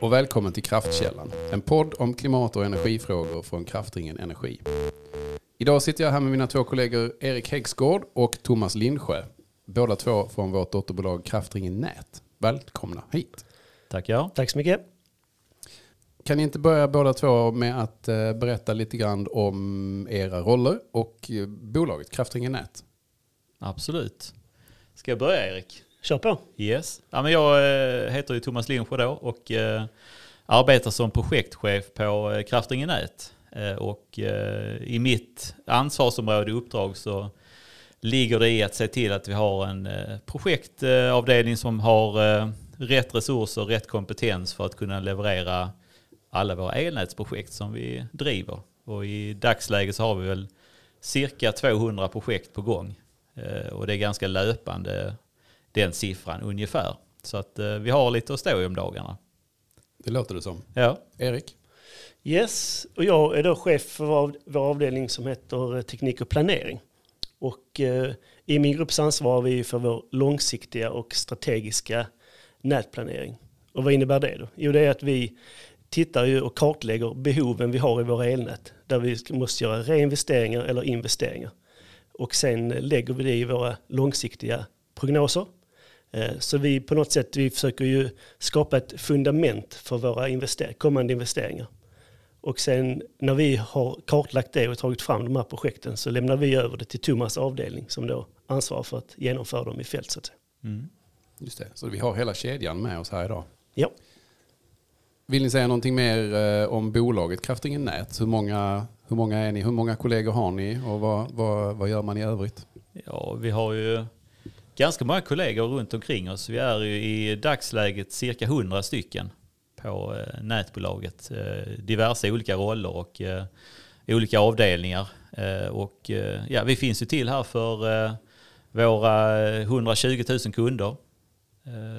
Och välkommen till Kraftkällan, en podd om klimat och energifrågor från Kraftringen Energi. Idag sitter jag här med mina två kollegor Erik Häggsgård och Thomas Lindsjö, båda två från vårt dotterbolag Kraftringen Nät. Välkomna hit. Tackar. Tack så mycket. Kan ni inte börja båda två med att eh, berätta lite grann om era roller och eh, bolaget Kraftringen Nät? Absolut. Ska jag börja Erik? Kör på. Yes. Ja, men jag eh, heter ju Thomas Lindsjö då och eh, arbetar som projektchef på eh, Kraftringen Nät. Eh, och i mitt ansvarsområde och uppdrag så ligger det i att se till att vi har en projektavdelning som har rätt resurser, rätt kompetens för att kunna leverera alla våra elnätsprojekt som vi driver. Och i dagsläget så har vi väl cirka 200 projekt på gång. Och det är ganska löpande den siffran ungefär. Så att eh, vi har lite att stå i om dagarna. Det låter det som. Ja, Erik? Yes, och jag är då chef för vår, vår avdelning som heter eh, teknik och planering. Och eh, i min grupps ansvar har vi för vår långsiktiga och strategiska nätplanering. Och vad innebär det då? Jo, det är att vi tittar ju och kartlägger behoven vi har i våra elnät. Där vi måste göra reinvesteringar eller investeringar. Och sen lägger vi det i våra långsiktiga prognoser. Eh, Så vi på något sätt vi försöker ju skapa ett fundament för våra invester- kommande investeringar. Och sen när vi har kartlagt det och tagit fram de här projekten så lämnar vi över det till Thomas avdelning som då ansvarar för att genomföra dem i fält så mm. Just det. Så vi har hela kedjan med oss här idag. Ja. Vill ni säga någonting mer eh, om bolaget Kraftringen Nät? Hur många, hur många är ni? Hur många kollegor har ni? Och vad, vad, vad gör man i övrigt? ja vi har ju ganska många kollegor runt omkring oss. Vi är ju i dagsläget cirka 100 stycken på eh, nätbolaget. Eh, diverse olika roller och eh, olika avdelningar. Och ja, vi finns ju till här för våra 120 000 kunder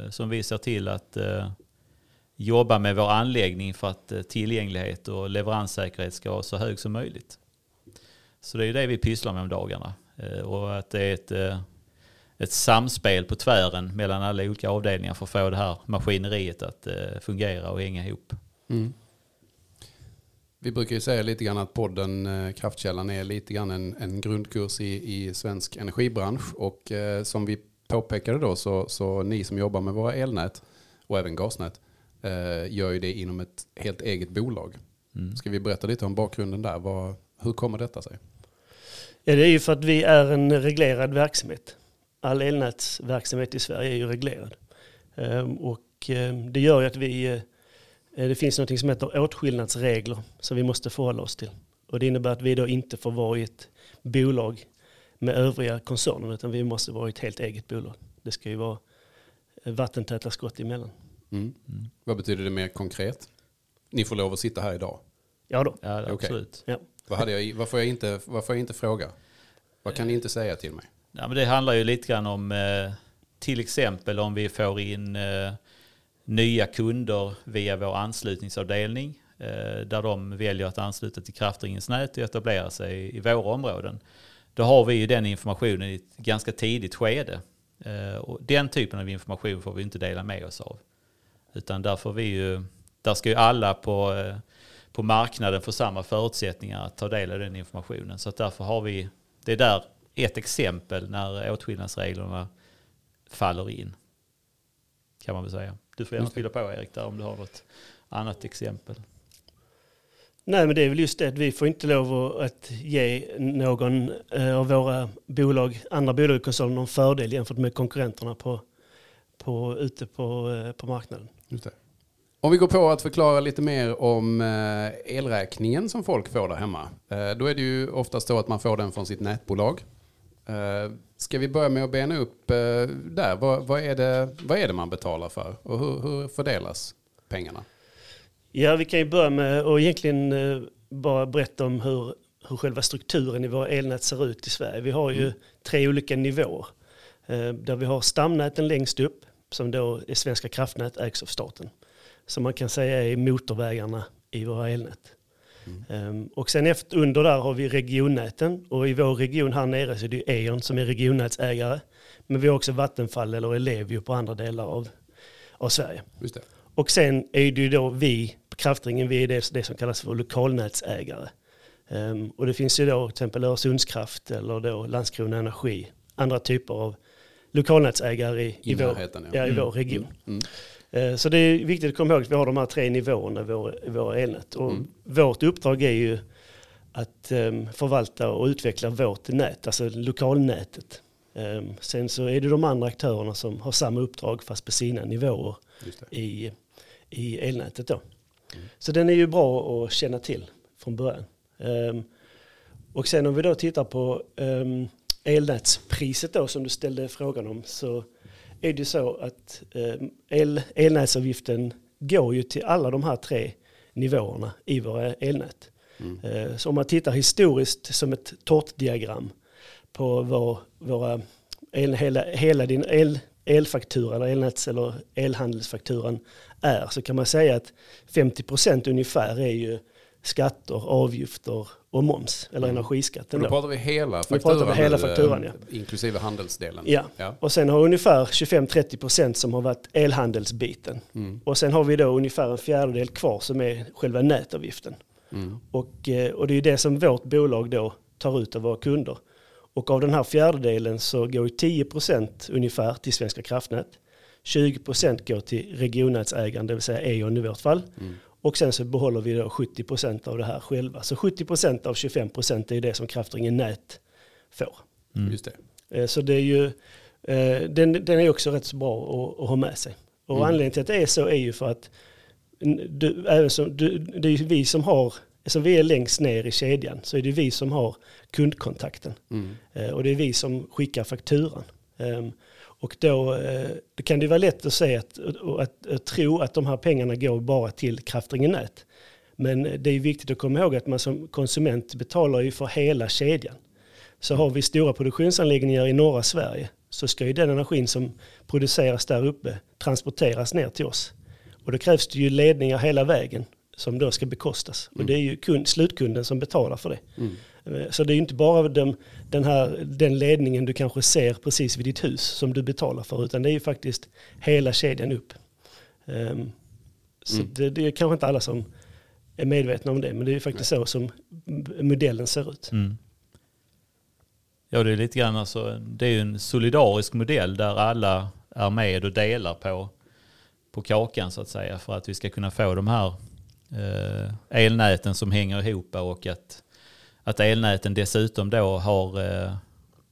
som vi ser till att jobba med vår anläggning för att tillgänglighet och leveranssäkerhet ska vara så hög som möjligt. Så det är det vi pysslar med om dagarna. Och att det är ett, ett samspel på tvären mellan alla olika avdelningar för att få det här maskineriet att eh, fungera och hänga ihop. Mm. Vi brukar ju säga lite grann att podden eh, Kraftkällan är lite grann en, en grundkurs i, i svensk energibransch. Och eh, som vi påpekade då så, så ni som jobbar med våra elnät och även gasnät eh, gör ju det inom ett helt eget bolag. Mm. Ska vi berätta lite om bakgrunden där? Vad, hur kommer detta sig? ja, det är ju för att vi är en reglerad verksamhet. All elnätsverksamhet i Sverige är ju reglerad. Ehm, Och ehm, det gör ju att vi, eh, det finns något som heter åtskillnadsregler som vi måste förhålla oss till. Och det innebär att vi då inte får vara i ett bolag med övriga koncerner utan vi måste vara i ett helt eget bolag. Det ska ju vara eh, vattentäta skott emellan. Mm. Mm. Vad betyder det mer konkret? Ni får lov att sitta här idag. Ja då. Ja, absolut. Vad, hade jag, vad, får jag inte, vad får jag inte fråga? Vad kan ni inte säga till mig? Ja, men det handlar ju lite grann om eh, till exempel om vi får in eh, nya kunder via vår anslutningsavdelning eh, där de väljer att ansluta till Kraftringens nät och etablera sig i våra områden. Då har vi ju den informationen i ett ganska tidigt skede. Och den typen av information får vi inte dela med oss av. Utan där, får vi ju, där ska ju alla på, på marknaden få samma förutsättningar att ta del av den informationen. Så att därför har vi, det är där ett exempel när åtskillnadsreglerna faller in. Kan man väl säga. Du får gärna det. fylla på Erik där om du har något annat exempel. Nej men det är väl just det att vi får inte lov att- ge någon eh, av våra bolag, andra bolag i koncernen någon fördel jämfört med konkurrenterna på, på, ute på, eh, på marknaden. Just det. Om vi går på att förklara lite mer om eh, elräkningen som folk får där hemma. Då är det ju oftast så att man får den från sitt nätbolag. Eh, Ska vi börja med att bena upp eh, där? Vad, vad, är det, vad är det man betalar för och hur, hur fördelas pengarna? Ja vi kan ju börja med att egentligen eh, bara berätta om hur, hur själva strukturen i våra elnät ser ut i Sverige. Vi har ju Mm. tre olika nivåer. Där vi har stamnäten längst upp som då är Svenska kraftnät ägs av staten. Som man kan säga är motorvägarna i våra elnät. Mm. Och sen efter, under där har vi regionnäten och i vår region här nere så är det E.ON som är regionnätsägare. Men vi har också Vattenfall eller Ellevio på andra delar av, av Sverige. Och sen är det ju då vi, Kraftringen, vi är det, det som kallas för lokalnätsägare. Um, och det finns ju då till exempel Öresundskraft eller då Landskrona Energi, andra typer av lokalnätsägare i, i, vår, ja. Ja, i vår region. Mm. Mm. Uh, så det är viktigt att komma ihåg att vi har de här tre nivåerna i vår, våra elnät. Och mm. vårt uppdrag är ju att um, förvalta och utveckla vårt nät, alltså lokalnätet. Um, sen så är det de andra aktörerna som har samma uppdrag fast på sina nivåer i, i elnätet då. Mm. Så den är ju bra att känna till från början. Um, och sen om vi då tittar på elnätspriset då som du ställde frågan om så är det så att um, el, elnätsavgiften går ju till alla de här tre nivåerna i våra elnät. Mm. Uh, så om man tittar historiskt som ett tårtdiagram på vår, våra el, hela, hela din el, elfaktura eller elnäts eller elhandelsfakturan är så kan man säga att 50% ungefär är ju skatter, avgifter och moms, eller mm. energiskatten. då, då pratar vi hela fakturan, pratar vi hela fakturan ja. inklusive handelsdelen. Ja. ja. och sen har ungefär 25-30% som har varit elhandelsbiten. Mm. Och sen har vi då ungefär en fjärdedel kvar som är själva nätavgiften. Mm. Och, eh, och det är det som vårt bolag då tar ut av våra kunder. Och av den här fjärdedelen så går 10% ungefär till Svenska kraftnät. 20% går till regionnätsägaren, det vill säga E.ON i vårt fall. Mm. Och sen så behåller vi då 70% av det här själva. Så 70% av 25% är det som Kraftringen Nät får. Mm. Just det. Eh, så det är ju, eh, den, den är också rätt så bra att, att ha med sig. Och mm. anledningen till att det är så är ju för att du, även som, du, det är vi som har, som vi är längst ner i kedjan, så är det vi som har kundkontakten. Mm. Eh, och det är vi som skickar fakturan. Och då, eh, då kan det vara lätt att säga att, att, att, tro att de här pengarna går bara till Kraftringen Nät. Men det är viktigt att komma ihåg att man som konsument betalar ju för hela kedjan. Så har vi stora produktionsanläggningar i norra Sverige så ska ju den energin som produceras där uppe transporteras ner till oss. Och då krävs det ju ledningar hela vägen som då ska bekostas. Mm. Och det är ju kund, slutkunden som betalar för det. Mm. Eh, så det är inte bara den, den, här, den ledningen du kanske ser precis vid ditt hus som du betalar för, utan det är ju faktiskt hela kedjan upp. Um, så mm. det, det, är kanske inte alla som är medvetna om det, men det är ju faktiskt Nej. så som modellen ser ut. Mm. Ja, det är lite grann alltså, det är ju en solidarisk modell där alla är med och delar på, på kakan så att säga för att vi ska kunna få de här eh, elnäten som hänger ihop och att att elnäten dessutom då har eh,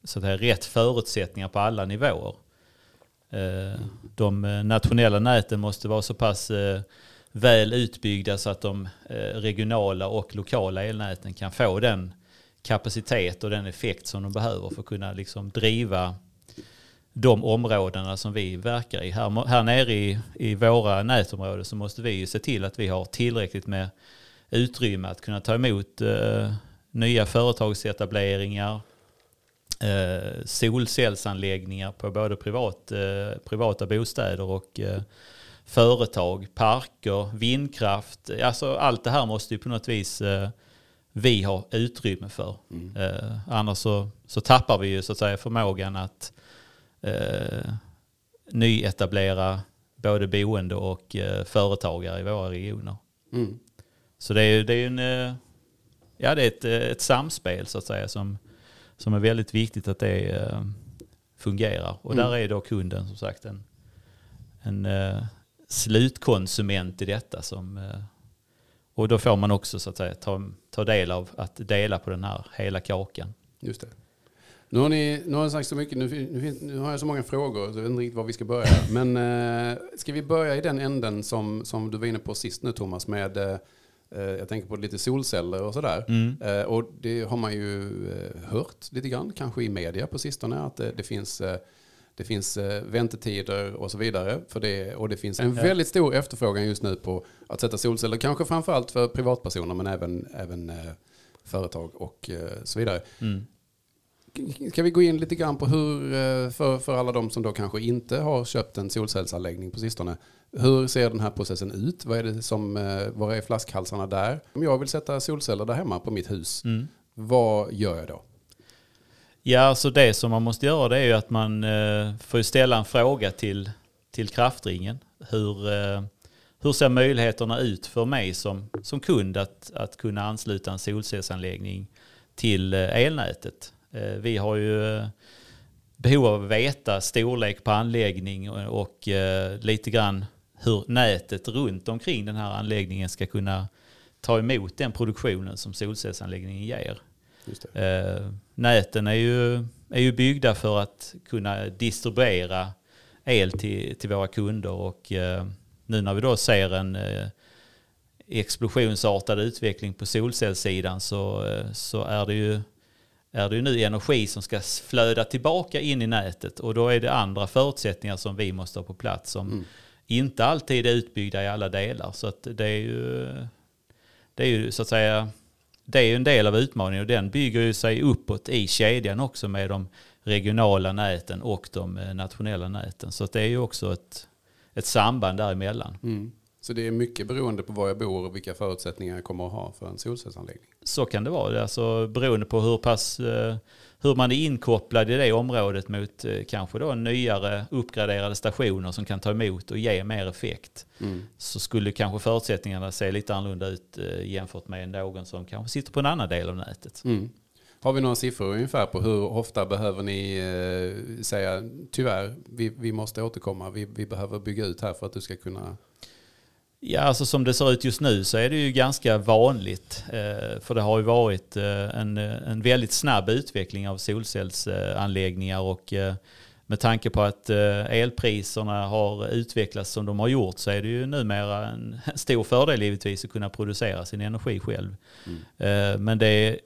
så att säga, rätt förutsättningar på alla nivåer. Eh, de eh, nationella näten måste vara så pass väl utbyggda så att de regionala och lokala elnäten kan få den kapacitet och den effekt som de behöver för att kunna liksom driva de områdena som vi verkar i. Här, här nere i, i våra nätområden så måste vi se till att vi har tillräckligt med utrymme att kunna ta emot eh, nya företagsetableringar, eh, solcellsanläggningar på både privat, eh, privata bostäder och eh, företag, parker, vindkraft. Alltså allt det här måste ju på något vis eh, vi ha utrymme för. Mm. Eh, annars så, så tappar vi ju så att säga förmågan att eh, nyetablera både boende och eh, företagare i våra regioner. Mm. Så det är ju en, eh, ja, det är ett, ett samspel så att säga som, som är väldigt viktigt att det eh, fungerar. Och mm. där är då kunden som sagt en, en uh, slutkonsument i detta. Som, och då får man också så att säga ta, ta del av att dela på den här hela kakan. Just det. Nu har ni, nu har ni sagt så mycket, nu, nu, nu, har jag så många frågor så jag vet inte riktigt var vi ska börja. Men uh, ska vi börja i den änden som, som du var inne på sist nu Thomas med Eh, jag tänker på lite solceller och sådär. Mm. Eh, och det har man ju eh, hört lite grann, kanske i media på sistone, att det, det finns det finns väntetider och så vidare. För det, och det finns en väldigt stor efterfrågan just nu på att sätta solceller. Kanske framförallt för privatpersoner men även, även företag och så vidare. Mm. Ska vi gå in lite grann på hur, för, för alla de som då kanske inte har köpt en solcellsanläggning på sistone. Hur ser den här processen ut? Vad är det som, eh, vad är flaskhalsarna där? Om jag vill sätta solceller där hemma på mitt hus, mm. vad gör jag då? Ja, så alltså det som man måste göra det är ju att man eh, får ställa en fråga till, till kraftringen. Hur, eh, hur ser möjligheterna ut för mig som, som kund att, att kunna ansluta en solcellsanläggning till elnätet? Vi har ju behov av att veta storlek på anläggning och, och lite grann hur nätet runt omkring den här anläggningen ska kunna ta emot den produktionen som solcellsanläggningen ger. Eh, näten är ju, är ju byggda för att kunna distribuera el till, till våra kunder och eh, nu när vi då ser en eh, explosionsartad utveckling på solcellssidan så, eh, så är det ju är det ju nu energi som ska flöda tillbaka in i nätet och då är det andra förutsättningar som vi måste ha på plats som mm. Inte alltid är utbyggda i alla delar. Så att det är ju, det är ju så att säga det är en del av utmaningen och den bygger ju sig uppåt i kedjan också med de regionala näten och de eh, nationella näten. Så det är ju också ett, ett samband däremellan. Mm. Så det är mycket beroende på var jag bor och vilka förutsättningar jag kommer att ha för en solcellsanläggning? Så kan det vara. Alltså beroende på hur pass eh, hur man är inkopplad i det området mot eh, kanske då nyare uppgraderade stationer som kan ta emot och ge mer effekt. Mm. Så skulle kanske förutsättningarna se lite annorlunda ut eh, jämfört med någon som kanske sitter på en annan del av nätet. Mm. Har vi några siffror ungefär på hur ofta behöver ni eh, säga tyvärr, vi, vi måste återkomma, vi, vi behöver bygga ut här för att du ska kunna Ja, alltså som det ser ut just nu så är det ju ganska vanligt. Eh, för det har ju varit eh, en, en väldigt snabb utveckling av solcellsanläggningar och eh, med tanke på att elpriserna har utvecklats som de har gjort så är det ju numera en stor fördel givetvis att kunna producera sin energi själv. Mm. Men det är,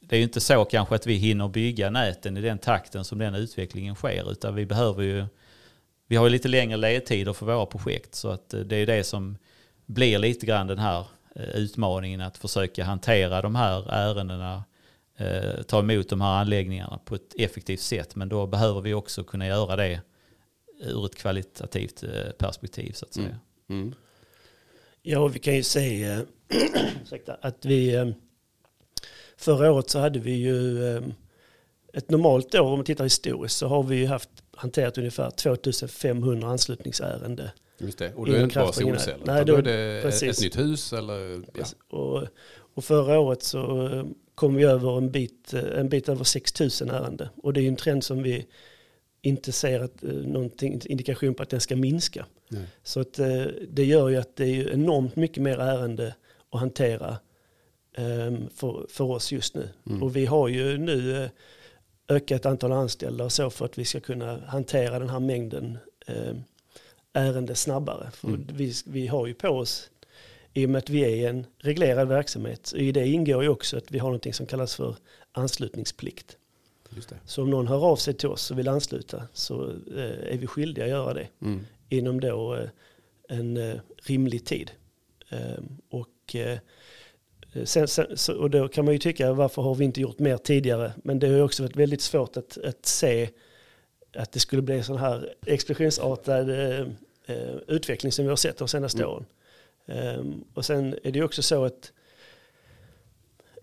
det är ju inte så kanske att vi hinner bygga näten i den takten som den utvecklingen sker utan vi behöver ju vi har ju lite längre ledtider för våra projekt så att det är det som blir lite grann den här eh, utmaningen att försöka hantera de här ärendena, eh, ta emot de här anläggningarna på ett effektivt sätt. Men då behöver vi också kunna göra det ur ett kvalitativt eh, perspektiv så att säga. Mm. Mm. Ja, vi kan ju säga att vi förra året så hade vi ju ett normalt år om man tittar historiskt så har vi haft hanterat ungefär 2500 anslutningsärenden Just det, och då är det inte bara solceller, Nej, då, då är det precis. ett nytt hus eller? Ja. Och, och förra året så eh, kom vi över en bit, eh, en bit över 6 000 ärenden. Och det är en trend som vi inte ser att, eh, någonting indikation på att den ska minska. Nej. Så att, det gör ju att det är enormt mycket mer ärende att hantera um, för, för oss just nu. Mm. Och vi har ju nu ökat antal anställda och så för att vi ska kunna hantera den här mängden um, ärende snabbare. För mm. vi, vi har ju på oss, i och med att vi är en reglerad verksamhet, i det ingår ju också att vi har något som kallas för anslutningsplikt. Så om någon hör av sig till oss och vill ansluta så eh, är vi skyldiga att göra det mm. inom då eh, en eh, rimlig tid. Ehm, och, eh, sen, sen, så, och då kan man ju tycka varför har vi inte gjort mer tidigare? Men det har ju också varit väldigt svårt att, att se att det skulle bli sån här explosionsartad eh, eh, utveckling som vi har sett de senaste mm. åren. Um, och sen är det ju också så att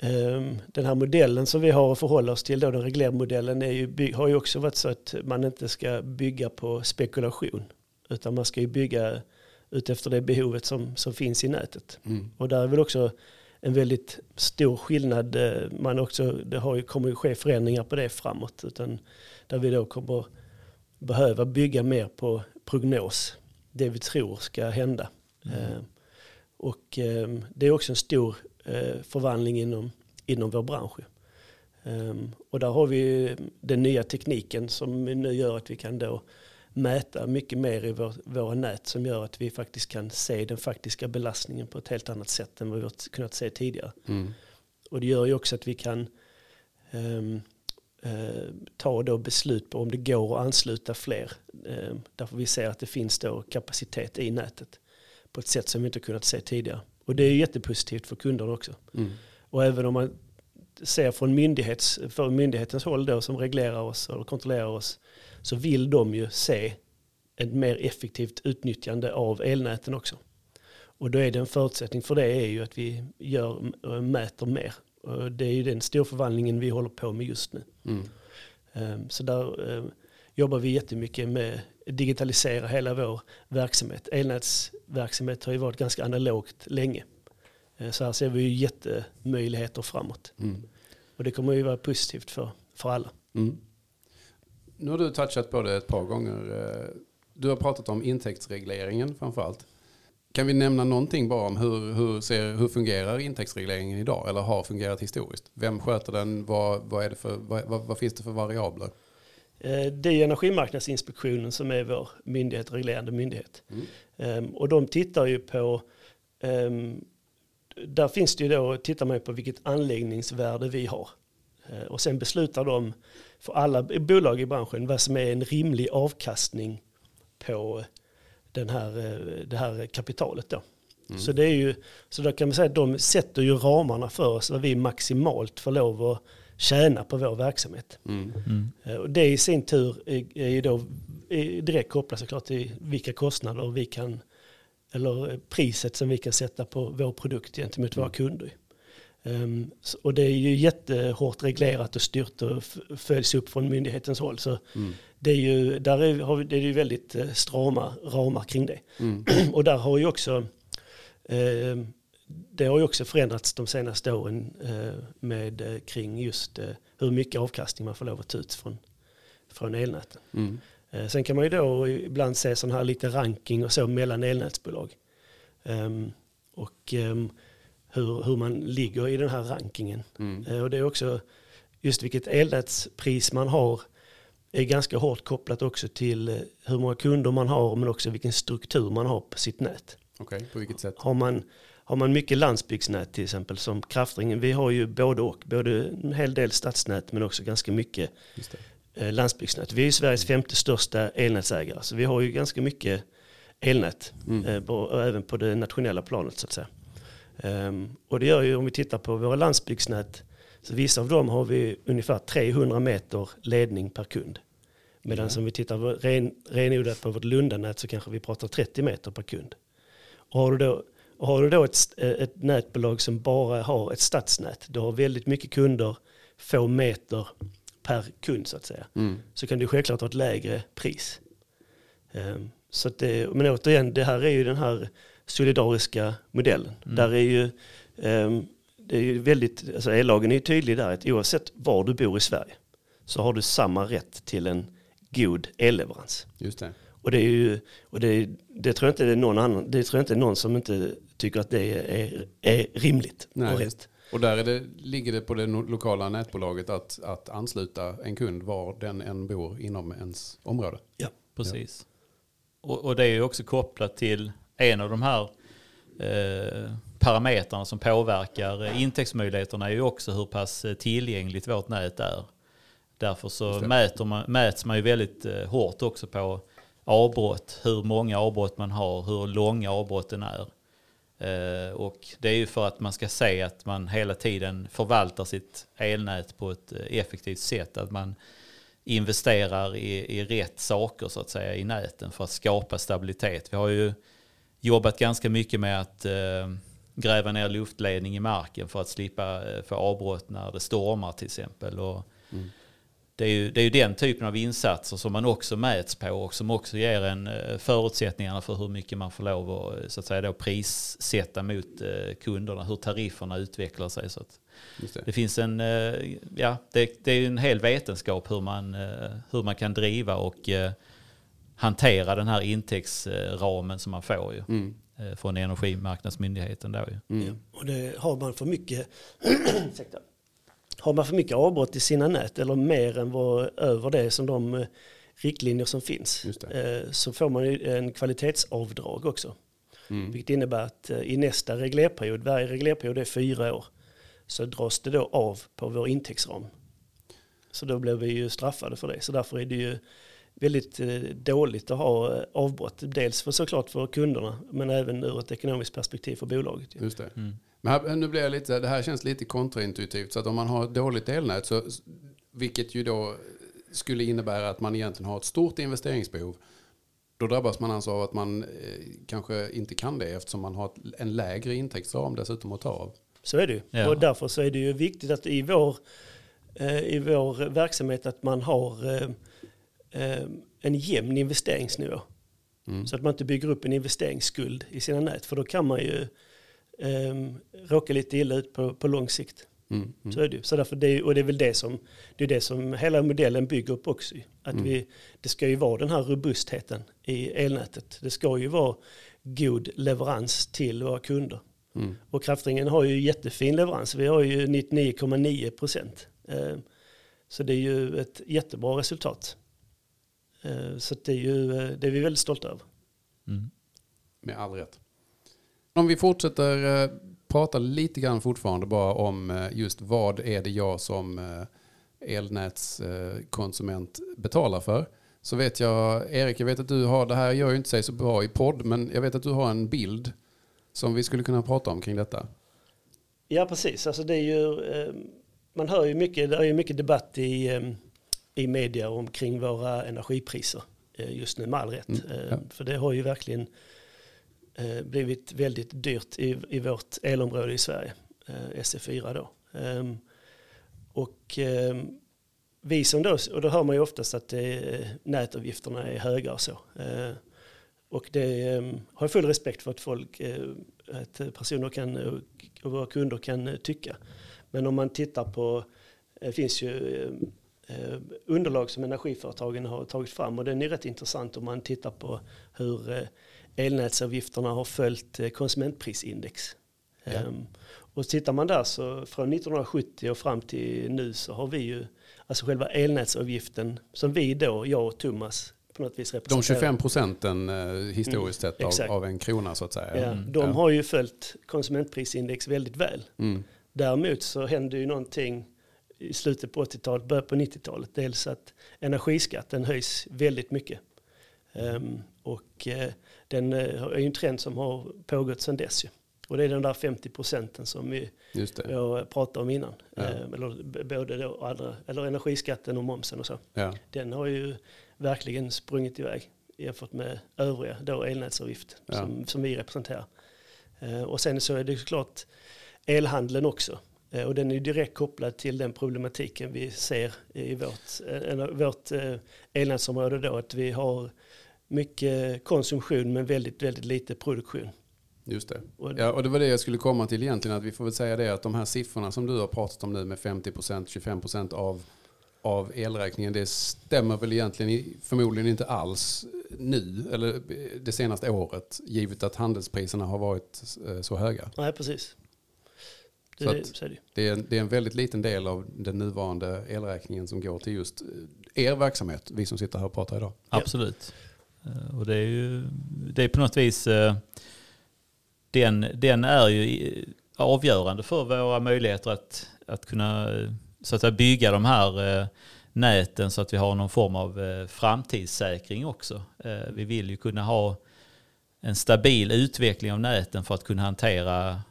um, den här modellen som vi har att förhålla oss till, då, den reglermodellen, är ju, har ju också varit så att man inte ska bygga på spekulation. Utan man ska ju bygga utefter det behovet som, som finns i nätet. Mm. Och där är väl också en väldigt stor skillnad. Eh, man också, det har ju, kommer ju ske förändringar på det framåt. Utan där vi då kommer behöva bygga mer på prognos. Det vi tror ska hända. Mm. Eh, och eh, det är också en stor eh, förvandling inom, inom vår bransch. Um, och där har vi den nya tekniken som nu gör att vi kan då mäta mycket mer i vår, våra nät som gör att vi faktiskt kan se den faktiska belastningen på ett helt annat sätt än vad vi har kunnat se tidigare. Mm. Och det gör ju också att vi kan um, eh, ta då beslut på om det går att ansluta fler. Eh, därför vi ser att det finns då kapacitet i nätet på ett sätt som vi inte kunnat se tidigare. Och det är jättepositivt för kunderna också. Mm. Och även om man ser från myndighets, för myndighetens håll då som reglerar oss och kontrollerar oss så vill de ju se ett mer effektivt utnyttjande av elnäten också. Och då är det en förutsättning för det är ju att vi gör, mäter mer det är ju den storförvandlingen vi håller på med just nu. Mm. Um, så där um, jobbar vi jättemycket med digitalisera hela vår verksamhet. Elnätsverksamhet har ju varit ganska analogt länge. Eh, så här ser vi ju jättemöjligheter framåt. Mm. Och det kommer ju vara positivt för, för alla. Mm. Nu har du touchat på det ett par gånger. Eh, Du har pratat om intäktsregleringen framför allt. Kan vi nämna någonting bara om hur, hur, ser, hur fungerar intäktsregleringen idag eller har fungerat historiskt? Vem sköter den? Vad, vad, är det för, vad, vad, finns det för variabler? Eh, Det är Energimarknadsinspektionen som är vår myndighet, reglerande myndighet. Mm. Ehm, Och de tittar ju på, ehm, där finns det ju då, tittar man på vilket anläggningsvärde vi har. Eh, Och sen beslutar de för alla bolag i branschen vad som är en rimlig avkastning på den här, eh, det här kapitalet då. Mm. Så det är ju, så då kan man säga att de sätter ju ramarna för oss vad vi maximalt får lov att tjäna på vår verksamhet. Mm. Mm. Eh, Och det i sin tur är, är ju då är direkt kopplat såklart till vilka kostnader vi kan, eller eh, priset som vi kan sätta på vår produkt gentemot våra kunder. Ehm, så- och det är ju jättehårt reglerat och styrt och följs upp från myndighetens håll. Så Mm. Det är ju, där är, vi- det är ju väldigt eh, strama ramar kring det. Mm. Och där har ju också, eh, det har ju också förändrats de senaste åren eh, med, eh, kring just eh, hur mycket avkastning man får lov att ta ut från, från elnäten. Mm. Eh, sen kan man ju då ibland se sån här lite ranking och så mellan elnätsbolag. Ehm, och ehm, hur, hur man ligger i den här rankingen. Mm. Och det är också just vilket elnätspris man har är ganska hårt kopplat också till eh, hur många kunder man har men också vilken struktur man har på sitt nät. Okej, på vilket sätt? Har man, har man mycket landsbygdsnät till exempel som kraftringen, vi har ju både och, både en hel del stadsnät men också ganska mycket eh, landsbygdsnät. Vi är ju Sveriges femte största elnätsägare så vi har ju ganska mycket elnät Mm. eh, även på det nationella planet så att säga. Ehm, och det gör ju om vi tittar på våra landsbygdsnät så vissa av dem har vi ungefär 300 meter ledning per kund. Medan Ja. som vi tittar på ren, renodlat på vårt Lundanät så kanske vi pratar 30 meter per kund. Och har du då, har du då ett, eh, ett nätbolag som bara har ett stadsnät, du har väldigt mycket kunder, få meter per kund så att säga, Mm. så kan du självklart ha ett lägre pris. Ehm, Så det, men återigen, det här är ju den här solidariska modellen. Mm. Där är ju, ehm, det är ju väldigt, alltså ellagen är ju tydlig där att oavsett var du bor i Sverige så har du samma rätt till en god elleverans. Just det. Och det är ju, och det, det tror jag inte det är någon annan, det tror jag inte är någon som inte tycker att det är, är rimligt Nej, och rätt. Och där är det, ligger det på det lokala nätbolaget att, att ansluta en kund var den än bor inom ens område. Precis. Och, och det är ju också kopplat till en av de här eh, parametrarna som påverkar intäktsmöjligheterna är ju också hur pass eh, tillgängligt vårt nät är. Därför så mäter man, mäts man ju väldigt eh, hårt också på avbrott, hur många avbrott man har, hur långa avbrotten är. Eh, och det är ju för att man ska se att man hela tiden förvaltar sitt elnät på ett effektivt sätt. Att man investerar i, i rätt saker så att säga i näten för att skapa stabilitet. Vi har ju jobbat ganska mycket med att gräva ner luftledning i marken för att slippa eh, få avbrott när det stormar till exempel. Och Mm. det, är ju, det är ju den typen av insatser som man också mäts på och som också ger en eh, förutsättningarna för hur mycket man får lov att, eh, så att säga, då prissätta mot kunderna, hur tarifferna utvecklar sig. Så det. det finns en, ja, det, det är en hel vetenskap hur man, hur man kan driva och hantera den här intäktsramen som man får ju Mm. Eh, från Energimarknadsmyndigheten. Ju. Mm. Ja, och det, har man för mycket har man för mycket avbrott i sina nät eller mer än vad över det som de eh, riktlinjer som finns eh, så får man ju en kvalitetsavdrag också. Mm. Vilket innebär att i nästa reglerperiod, varje reglerperiod är fyra år, så dras det då av på vår intäktsram. Så då blir vi ju straffade för det. Så därför är det ju väldigt eh, dåligt att ha eh, avbrott. Dels för såklart för kunderna, men även ur ett ekonomiskt perspektiv för bolaget. ju. Just det. Mm. Men här, nu blir jag lite, det här känns lite kontraintuitivt. Så att om man har ett dåligt elnät, så, vilket ju då skulle innebära att man egentligen har ett stort investeringsbehov, då drabbas man alltså av att man eh, kanske inte kan det eftersom man har ett, en lägre intäktsram dessutom att ta av. Så är det ju. Ja. Och därför så är det ju viktigt att i vår, eh, i vår verksamhet att man har eh, en jämn investeringsnivå. Mm. Så att man inte bygger upp en investeringsskuld i sina nät. För då kan man ju um, råka lite illa ut på, på lång sikt. Mm. Mm. Så är det ju. Så därför det, och det är väl det som, det är det som hela modellen bygger upp också. Att Mm. vi, det ska ju vara den här robustheten i elnätet. Det ska ju vara god leverans till våra kunder. Mm. Och kraftringen har ju jättefin leverans. Vi har ju 99,9 procent. Eh, Så det är ju ett jättebra resultat. Eh, Så det är, ju, eh, det är vi väldigt stolta över. Mm. Med all rätt. Om vi fortsätter eh, prata lite grann fortfarande bara om just vad är det jag som elnätskonsument betalar för. Så vet jag, Erik, jag vet att du har, det här gör ju inte sig så bra i podd, men jag vet att du har en bild som vi skulle kunna prata om kring detta. Ja, precis. Alltså det är ju, man hör ju mycket, det är ju mycket debatt i, i media omkring våra energipriser eh, just nu med all rätt. Mm, Eh, ja. För det har ju verkligen eh, blivit väldigt dyrt i, i vårt elområde i Sverige, eh, SE4 då. Ehm, Och ehm, vi som då, och då hör man ju oftast att det, nätavgifterna är höga och så. Och det eh, har jag full respekt för att folk, att personer kan, och våra kunder kan tycka. Men om man tittar på, det finns ju underlag som energiföretagen har tagit fram och den är rätt intressant om man tittar på hur eh, elnätsavgifterna har följt eh, konsumentprisindex. Ja. Ehm, Och tittar man där så från 1970 och fram till nu så har vi ju, alltså själva elnätsavgiften som vi då, jag och Thomas på något vis De representerar. 25 procenten eh, historiskt sett av, exakt. av en krona så att säga. Ja, Mm, de ja. har ju följt konsumentprisindex väldigt väl. Mm. Däremot så hände ju någonting i slutet på 80-talet, början på 90-talet. Dels att energiskatten höjs väldigt mycket. Ehm, och eh, den eh, är ju en trend som har pågått sedan dess. Ju. Och det är den där 50 procenten som vi, jag pratade om innan. Ja. Ehm, eller både då andra, eller energiskatten och momsen och så. Ja. Den har ju verkligen sprungit iväg jämfört med övriga då elnätsavgift Ja. som, som vi representerar. Eh, och sen så är det såklart elhandeln också. Eh, och den är direkt kopplad till den problematiken vi ser i vårt, eh, vårt eh, elnätsområde då. Att vi har mycket konsumtion men väldigt, väldigt lite produktion. Just det. Ja, och det var det jag skulle komma till egentligen. Att vi får väl säga det att de här siffrorna som du har pratat om nu med 50%, 25% av, av elräkningen. Det stämmer väl egentligen förmodligen inte alls nu eller det senaste året. Givet att handelspriserna har varit så höga. Nej, precis. Det, Så att- så är det. Det är, en, det är en väldigt liten del av den nuvarande elräkningen som går till just eh, er verksamhet. Vi som sitter här och pratar idag. Absolut. Eh, Och det är ju det är på något vis, eh, den, den är ju avgörande för våra möjligheter att, att kunna så att bygga de här näten så att vi har någon form av framtidssäkring också. Vi vill ju kunna ha en stabil utveckling av näten för att kunna hantera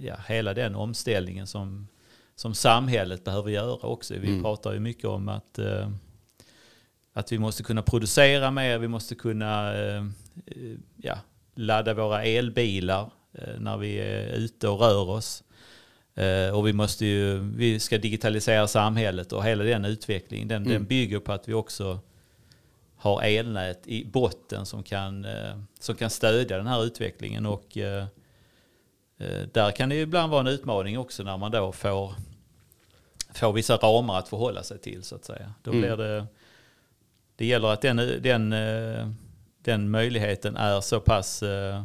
ja, hela den omställningen som, som samhället behöver göra också. Vi Mm. pratar ju mycket om att eh, att vi måste kunna producera mer, vi måste kunna eh, ja, ladda våra elbilar eh, när vi är ute och rör oss. Eh, och vi, måste ju, vi ska digitalisera samhället och hela den utvecklingen den, Mm. den bygger på att vi också har elnät i botten som kan, eh, som kan stödja den här utvecklingen. Och eh, där kan det ju ibland vara en utmaning också när man då får, får vissa ramar att förhålla sig till så att säga. Då Mm. blir det, det gäller att den, den, eh, den möjligheten är så pass eh,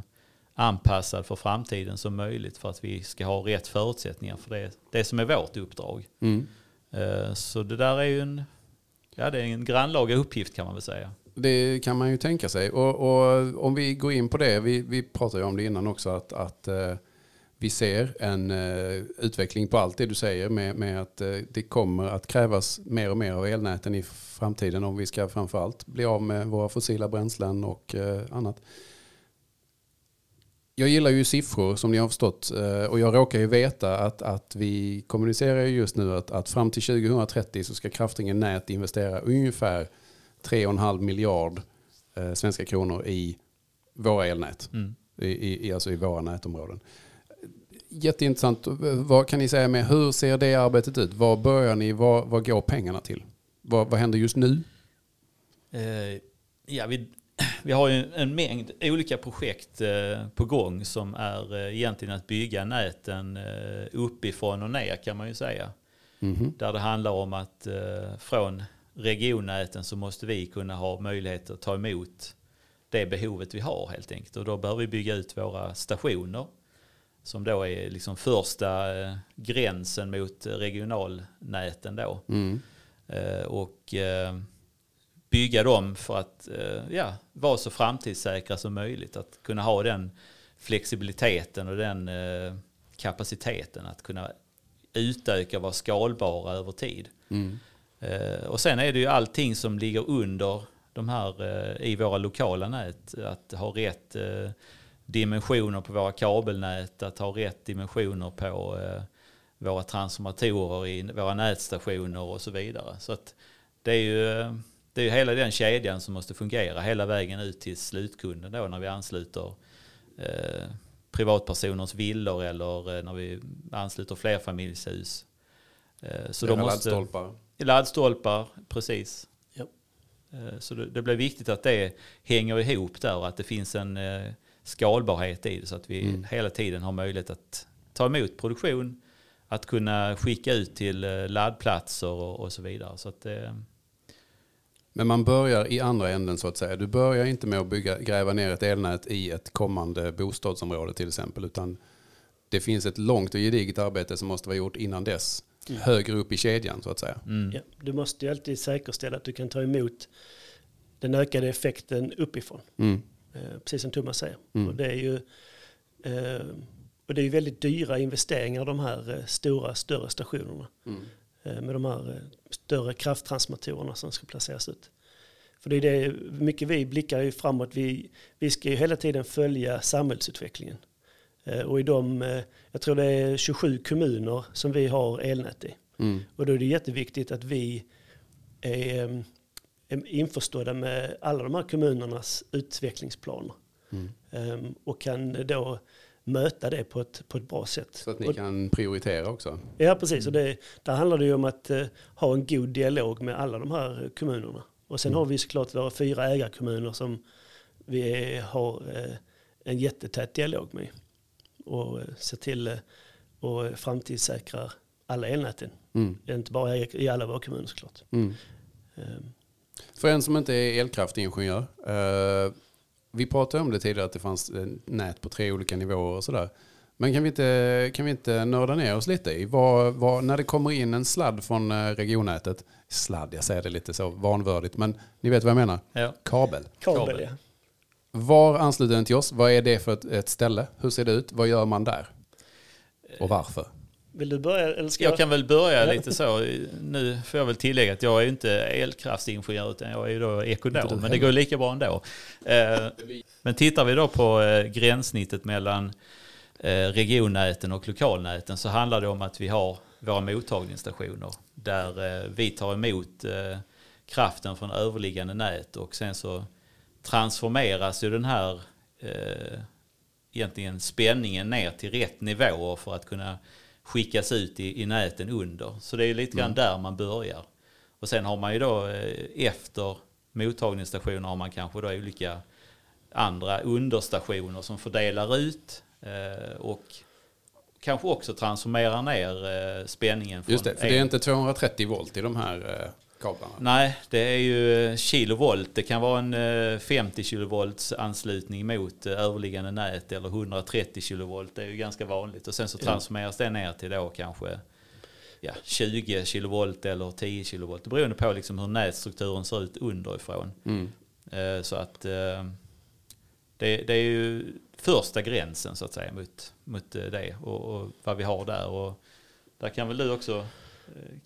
anpassad för framtiden som möjligt för att vi ska ha rätt förutsättningar för det, det som är vårt uppdrag. Mm. Eh, Så det där är ju en, ja, det är en grannlaga uppgift kan man väl säga. Det kan man ju tänka sig. Och, och om vi går in på det, vi, vi pratade ju om det innan också, att, att eh, vi ser en eh, utveckling på allt det du säger med, med att eh, det kommer att krävas mer och mer av elnäten i framtiden om vi ska framförallt bli av med våra fossila bränslen och eh, annat. Jag gillar ju siffror som ni har förstått och jag råkar ju veta att, att vi kommunicerar ju just nu att, att fram till 2030 så ska Kraftringen Nät investera ungefär 3,5 miljard svenska kronor i våra elnät. Mm. I, i- alltså i våra nätområden. Jätteintressant. Vad kan ni säga med hur ser det arbetet ut? Var börjar ni? Vad, vad går pengarna till? Vad, vad händer just nu? Eh, Ja, vi, vi har ju en mängd olika projekt eh, på gång som är eh, egentligen att bygga näten eh, uppifrån och ner kan man ju säga. Mhm. Där det handlar om att eh, från regionnäten så måste vi kunna ha möjlighet att ta emot det behovet vi har helt enkelt. Och då behöver vi bygga ut våra stationer som då är liksom första eh, gränsen mot regionalnäten då. Mm. Eh, och eh, bygga dem för att ja, vara så framtidssäkra som möjligt. Att kunna ha den flexibiliteten och den kapaciteten att kunna utöka och vara skalbara över tid. Mm. Och sen är det ju allting som ligger under de här i våra lokala nät. Att ha rätt dimensioner på våra kabelnät, att ha rätt dimensioner på eh, våra transformatorer i våra nätstationer och så vidare. Så att det är ju eh, det är ju hela den kedjan som måste fungera hela vägen ut till slutkunden då när vi ansluter eh, privatpersoners villor eller eh, när vi ansluter flerfamiljshus. Eh, så då måste, laddstolpar. Laddstolpar, precis. Ja. Eh, Så det, det blir viktigt att det hänger ihop där och att det finns en eh, skalbarhet i det så att vi Mm. hela tiden har möjlighet att ta emot produktion, att kunna skicka ut till eh, laddplatser och, och så vidare. Så att, eh, Men man börjar i andra änden så att säga. Du börjar inte med att bygga, gräva ner ett elnät i ett kommande bostadsområde till exempel. Utan det finns ett långt och gediget arbete som måste vara gjort innan dess. Högre upp i kedjan så att säga. mm, Ja, du måste ju alltid säkerställa att du kan ta emot den ökade effekten uppifrån. Mm. Eh, precis som Thomas säger. Mm. Och det är ju eh, och det är ju väldigt dyra investeringar de här eh, stora, större stationerna. Mm. Med de här större krafttransformatorerna som ska placeras ut. För det är det mycket vi blickar ju framåt. Vi, vi ska ju hela tiden följa samhällsutvecklingen. Och i de, jag tror det är 27 kommuner som vi har elnät i. Mm. Och då är det jätteviktigt att vi är, är införstådda med alla de här kommunernas utvecklingsplaner. Mm. Eh, Och kan då möta det på ett, på ett bra sätt. Så att ni Och- kan prioritera också. Ja, precis. Och det, där handlar det ju om att eh, ha en god dialog med alla de här kommunerna. Och sen Mm. har vi såklart våra fyra ägarkommuner som vi är, har eh, en jättetät dialog med. Och eh, ser till eh, och framtidssäkrar alla elnäten. Mm. Inte bara i, alla våra kommuner såklart. Mm. Eh, För en som inte är elkraftingenjör. Eh, vi pratade om det tidigare att det fanns nät på tre olika nivåer och sådär. Men kan vi inte, kan vi inte nörda ner oss lite i vad, vad, när det kommer in en sladd från eh, regionnätet. Sladd, jag säger det lite så vanvördigt, men ni vet vad jag menar. ja. Kabel. kabel, Kabel. ja. Var ansluter den till oss? Vad är det för ett, ett ställe? Hur ser det ut? Vad gör man där? Och varför? Vill du börja? Eller ska Jag kan väl börja Ja. lite så. Nu får jag väl tillägga att jag är inte elkraftsingenjör utan jag är då ekonom. du Men det går lika bra ändå. Eh, Men tittar vi då på eh, gränssnittet mellan eh, regionnäten och lokalnäten så handlar det om att vi har våra mottagningsstationer där vi tar emot kraften från överliggande nät och sen så transformeras ju den här egentligen spänningen ner till rätt nivåer för att kunna skickas ut i, i näten under. Så det är lite grann där man börjar. Och sen har man ju då eh, efter mottagningsstationer har man kanske då olika andra understationer som fördelar ut eh, och kanske också transformerar ner eh, spänningen. Just det, för det är inte 230 volt i de här eh, kablarna. Nej, det är ju eh, kilovolt. Det kan vara en eh, 50 kilovolts anslutning mot eh, överliggande nät eller 130 kilovolt. Det är ju ganska vanligt. Och sen så transformeras det ner till då kanske ja, 20 kilovolt eller 10 kilovolt. Beroende på liksom hur nätstrukturen ser ut underifrån. Mm. Eh, Så att eh, det, det är ju första gränsen så att säga mot, mot eh, det och, och vad vi har där. Och där kan väl du också eh,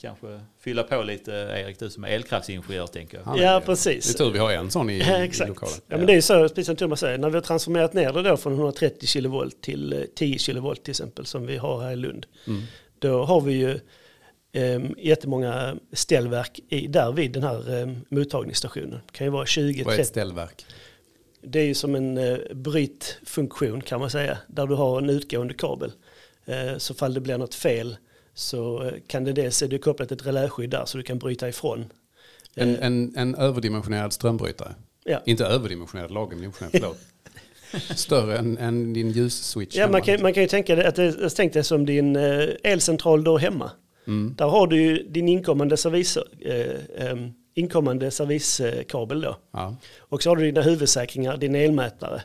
kanske fylla på lite Erik, du som är elkraftsingenjör tänker jag. Ja, precis. Det är tur vi har en sån i, Ja, i exakt. lokalen. Ja, men det är ju så, precis som Thomas säger, när vi har transformerat ner det då från 130 kilovolt till eh, 10 kilovolt till exempel, som vi har här i Lund, Mm. då har vi ju eh, jättemånga ställverk i, där vid den här eh, mottagningsstationen. Det kan ju vara 20, Vad är ett 30. ställverk? Det är ju som en eh, brytfunktion kan man säga, där du har en utgående kabel. Eh, så fall det blir något fel så eh, kan det dels, är det kopplat ett reläskydd där så du kan bryta ifrån. En, Eh, en, en överdimensionerad strömbrytare. Ja. Inte överdimensionerad, lagomdimensionerad, förlåt. Större än, än din ljusswitch Ja, man, kan, man kan ju tänka det, att det, tänk dig som din eh, elcentral då hemma. Mm. Där har du ju din inkommande servis, eh, em, inkommande serviskabel då. Ja. Och så har du dina huvudsäkringar, din elmätare.